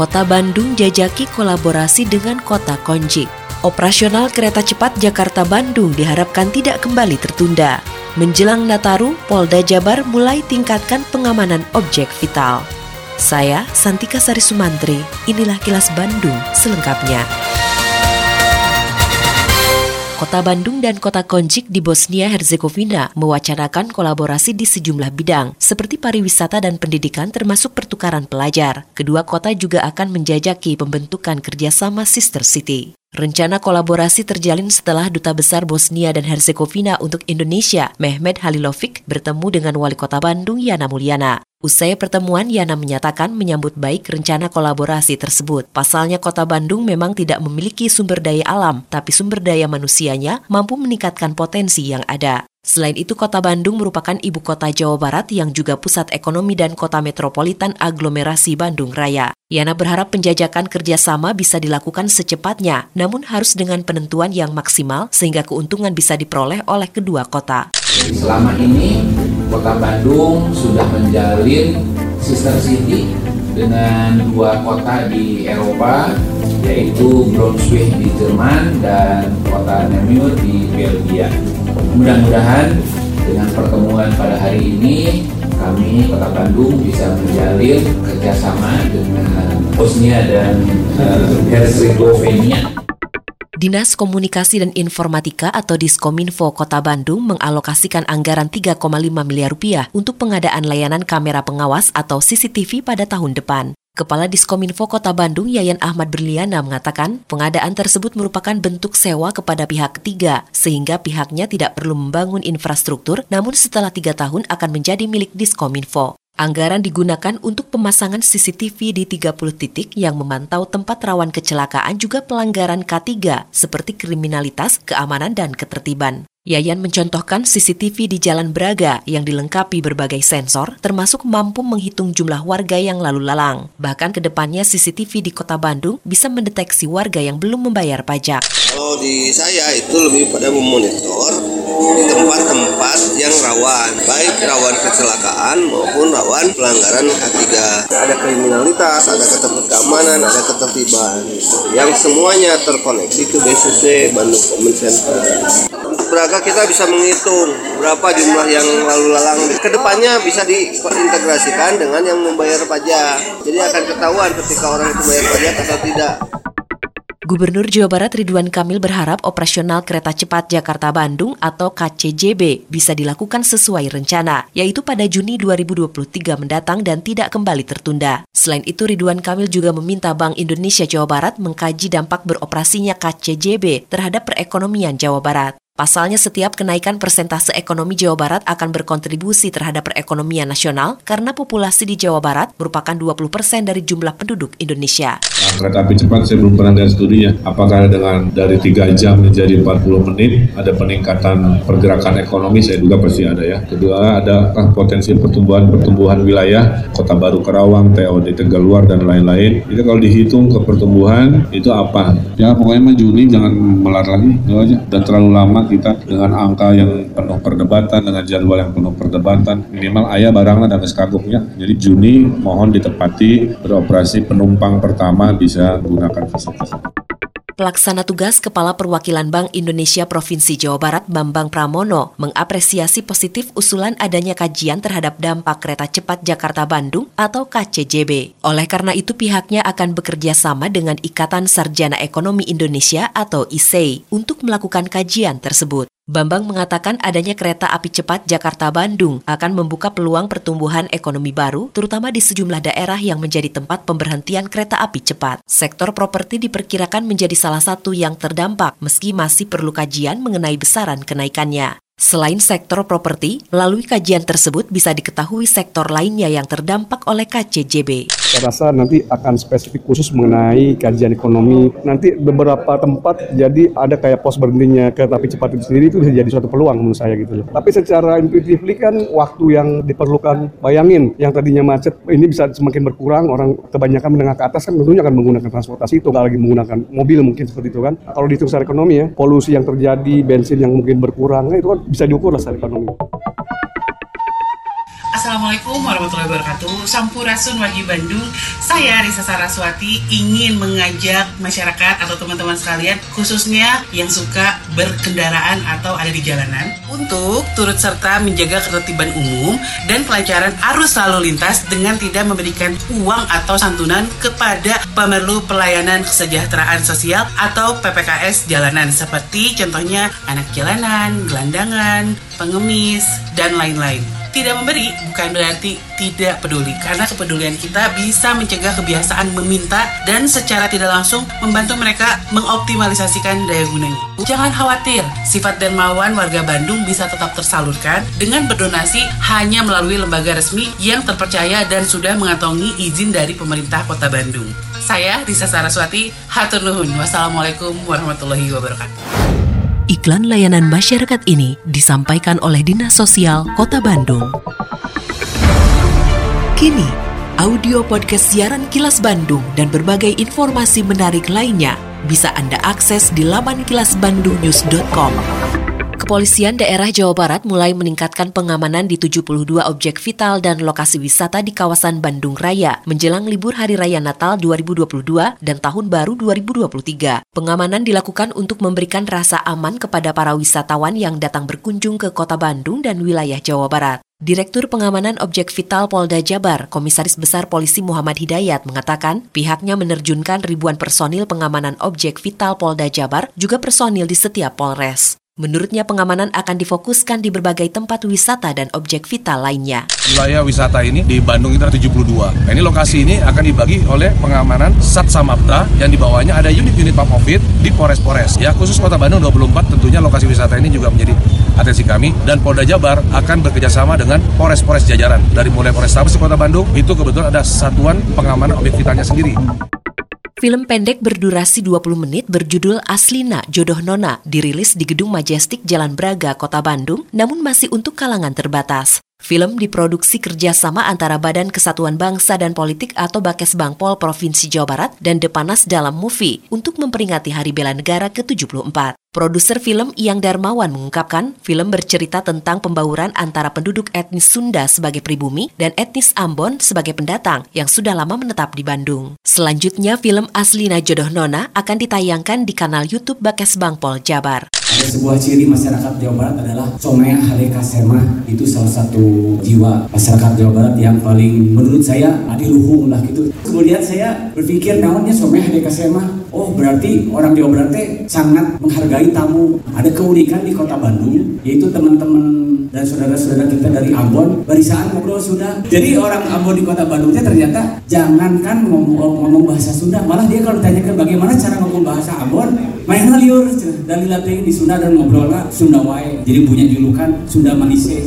Kota Bandung jajaki kolaborasi dengan Kota Konjik. Operasional kereta cepat Jakarta-Bandung diharapkan tidak kembali tertunda. Menjelang Nataru, Polda Jabar mulai tingkatkan pengamanan objek vital. Saya, Santika Sari Sumantri, inilah kilas Bandung selengkapnya. Kota Bandung dan Kota Konjik di Bosnia Herzegovina mewacanakan kolaborasi di sejumlah bidang, seperti pariwisata dan pendidikan termasuk pertukaran pelajar. Kedua kota juga akan menjajaki pembentukan kerjasama Sister City. Rencana kolaborasi terjalin setelah Duta Besar Bosnia dan Herzegovina untuk Indonesia, Mehmet Halilovic, bertemu dengan Wali Kota Bandung, Yana Mulyana. Usai pertemuan, Yana menyatakan menyambut baik rencana kolaborasi tersebut. Pasalnya kota Bandung memang tidak memiliki sumber daya alam, tapi sumber daya manusianya mampu meningkatkan potensi yang ada. Selain itu, kota Bandung merupakan ibu kota Jawa Barat yang juga pusat ekonomi dan kota metropolitan aglomerasi Bandung Raya. Yana berharap penjajakan kerjasama bisa dilakukan secepatnya, namun harus dengan penentuan yang maksimal sehingga keuntungan bisa diperoleh oleh kedua kota. Selama ini Kota Bandung sudah menjalin sister city dengan dua kota di Eropa yaitu Braunschweig di Jerman dan kota Namur di Belgia. Mudah-mudahan dengan pertemuan pada hari ini kami Kota Bandung bisa menjalin kerjasama dengan Bosnia dan uh, Herzegovina. Dinas Komunikasi dan Informatika atau Diskominfo Kota Bandung mengalokasikan anggaran 3,5 miliar rupiah untuk pengadaan layanan kamera pengawas atau CCTV pada tahun depan. Kepala Diskominfo Kota Bandung Yayan Ahmad Berliana mengatakan pengadaan tersebut merupakan bentuk sewa kepada pihak ketiga sehingga pihaknya tidak perlu membangun infrastruktur namun setelah tiga tahun akan menjadi milik Diskominfo. Anggaran digunakan untuk pemasangan CCTV di 30 titik yang memantau tempat rawan kecelakaan juga pelanggaran K3 seperti kriminalitas, keamanan, dan ketertiban. Yayan mencontohkan CCTV di Jalan Braga yang dilengkapi berbagai sensor, termasuk mampu menghitung jumlah warga yang lalu lalang. Bahkan ke depannya CCTV di kota Bandung bisa mendeteksi warga yang belum membayar pajak. Kalau di saya itu lebih pada memonitor di tempat-tempat yang rawan, baik rawan kecelakaan maupun rawan pelanggaran K3. Ada kriminalitas, ada keamanan, ada ketertiban, yang semuanya terkoneksi ke BCC Bandung Common Center. Braga kita bisa menghitung berapa jumlah yang lalu lalang. Ke depannya bisa diintegrasikan dengan yang membayar pajak. Jadi akan ketahuan ketika orang itu bayar pajak atau tidak. Gubernur Jawa Barat Ridwan Kamil berharap operasional kereta cepat Jakarta-Bandung atau KCJB bisa dilakukan sesuai rencana, yaitu pada Juni 2023 mendatang dan tidak kembali tertunda. Selain itu, Ridwan Kamil juga meminta Bank Indonesia Jawa Barat mengkaji dampak beroperasinya KCJB terhadap perekonomian Jawa Barat. Pasalnya setiap kenaikan persentase ekonomi Jawa Barat akan berkontribusi terhadap perekonomian nasional karena populasi di Jawa Barat merupakan 20 persen dari jumlah penduduk Indonesia. Nah, kereta api cepat saya belum pernah lihat studinya. Apakah dengan dari 3 jam menjadi 40 menit ada peningkatan pergerakan ekonomi? Saya duga pasti ada ya. Kedua, ada potensi pertumbuhan-pertumbuhan wilayah, Kota Baru Karawang, TOD Tegaluar dan lain-lain. Itu kalau dihitung ke pertumbuhan itu apa? Ya pokoknya Juni jangan melar lagi, itu aja. Dan terlalu lama kita dengan angka yang penuh perdebatan, dengan jadwal yang penuh perdebatan, minimal ayah barangnya dan kagumnya. Jadi Juni mohon ditepati beroperasi penumpang pertama bisa menggunakan fasilitas. Pelaksana tugas Kepala Perwakilan Bank Indonesia Provinsi Jawa Barat Bambang Pramono mengapresiasi positif usulan adanya kajian terhadap dampak kereta cepat Jakarta-Bandung atau KCJB. Oleh karena itu pihaknya akan bekerja sama dengan Ikatan Sarjana Ekonomi Indonesia atau ISEI untuk melakukan kajian tersebut. Bambang mengatakan adanya kereta api cepat Jakarta-Bandung akan membuka peluang pertumbuhan ekonomi baru, terutama di sejumlah daerah yang menjadi tempat pemberhentian kereta api cepat. Sektor properti diperkirakan menjadi salah satu yang terdampak, meski masih perlu kajian mengenai besaran kenaikannya. Selain sektor properti, melalui kajian tersebut bisa diketahui sektor lainnya yang terdampak oleh KCJB. Saya rasa nanti akan spesifik khusus mengenai kajian ekonomi. Nanti beberapa tempat jadi ada kayak pos berhentinya kereta api cepat itu sendiri itu bisa jadi suatu peluang menurut saya gitu loh. Tapi secara intuitif kan waktu yang diperlukan bayangin yang tadinya macet ini bisa semakin berkurang orang kebanyakan menengah ke atas kan tentunya akan menggunakan transportasi itu nggak lagi menggunakan mobil mungkin seperti itu kan. Kalau dihitung secara ekonomi ya polusi yang terjadi bensin yang mungkin berkurang itu kan bisa diukur lah secara ekonomi. Assalamualaikum warahmatullahi wabarakatuh. Sampurasun Wagi Bandung. Saya Risa Saraswati ingin mengajak masyarakat atau teman-teman sekalian Khususnya yang suka berkendaraan atau ada di jalanan Untuk turut serta menjaga ketertiban umum Dan kelancaran arus lalu lintas Dengan tidak memberikan uang atau santunan kepada pemerlu pelayanan kesejahteraan sosial Atau PPKS jalanan Seperti contohnya anak jalanan, gelandangan, pengemis, dan lain-lain tidak memberi bukan berarti tidak peduli karena kepedulian kita bisa mencegah kebiasaan meminta dan secara tidak langsung membantu mereka mengoptimalisasikan daya gunanya. Jangan khawatir, sifat dermawan warga Bandung bisa tetap tersalurkan dengan berdonasi hanya melalui lembaga resmi yang terpercaya dan sudah mengantongi izin dari pemerintah Kota Bandung. Saya Risa Saraswati, hatur nuhun. Wassalamualaikum warahmatullahi wabarakatuh. Iklan layanan masyarakat ini disampaikan oleh Dinas Sosial Kota Bandung. Kini, audio podcast siaran Kilas Bandung dan berbagai informasi menarik lainnya bisa Anda akses di laman kilasbandungnews.com. Kepolisian daerah Jawa Barat mulai meningkatkan pengamanan di 72 objek vital dan lokasi wisata di kawasan Bandung Raya menjelang libur Hari Raya Natal 2022 dan Tahun Baru 2023. Pengamanan dilakukan untuk memberikan rasa aman kepada para wisatawan yang datang berkunjung ke kota Bandung dan wilayah Jawa Barat. Direktur Pengamanan Objek Vital Polda Jabar, Komisaris Besar Polisi Muhammad Hidayat mengatakan pihaknya menerjunkan ribuan personil pengamanan objek vital Polda Jabar juga personil di setiap Polres. Menurutnya pengamanan akan difokuskan di berbagai tempat wisata dan objek vital lainnya. Wilayah wisata ini di Bandung itu ada 72. Nah, ini lokasi ini akan dibagi oleh pengamanan Sat Samapta yang di bawahnya ada unit-unit Pamofit di Polres-Polres. Ya khusus Kota Bandung 24 tentunya lokasi wisata ini juga menjadi atensi kami dan Polda Jabar akan bekerjasama dengan Polres-Polres jajaran dari mulai Polres Tabes Kota Bandung itu kebetulan ada satuan pengamanan objek vitalnya sendiri. Film pendek berdurasi 20 menit berjudul Aslina Jodoh Nona dirilis di Gedung Majestic Jalan Braga, Kota Bandung, namun masih untuk kalangan terbatas. Film diproduksi kerjasama antara Badan Kesatuan Bangsa dan Politik atau Bakes Bangpol Provinsi Jawa Barat dan Depanas dalam Movie untuk memperingati Hari Bela Negara ke-74. Produser film Iyang Darmawan mengungkapkan, film bercerita tentang pembauran antara penduduk etnis Sunda sebagai pribumi dan etnis Ambon sebagai pendatang yang sudah lama menetap di Bandung. Selanjutnya, film Aslina Jodoh Nona akan ditayangkan di kanal YouTube Bakes Bangpol Jabar. Ada sebuah ciri masyarakat Jawa Barat adalah Somea Haleka Sema itu salah satu jiwa masyarakat Jawa Barat yang paling menurut saya adiluhung lah gitu. Kemudian saya berpikir namanya Somea Haleka Sema Oh berarti orang Jawa Barat sangat menghargai tamu. Ada keunikan di kota Bandung, yaitu teman-teman dan saudara-saudara kita dari Ambon barisan ngobrol sudah. Jadi orang Ambon di kota Bandung ternyata jangankan ngomong, ngomong bahasa Sunda, malah dia kalau tanyakan bagaimana cara ngomong bahasa Ambon, main liur dari latih di Sunda dan ngobrolnya Sunda wae. Jadi punya julukan Sunda Manise.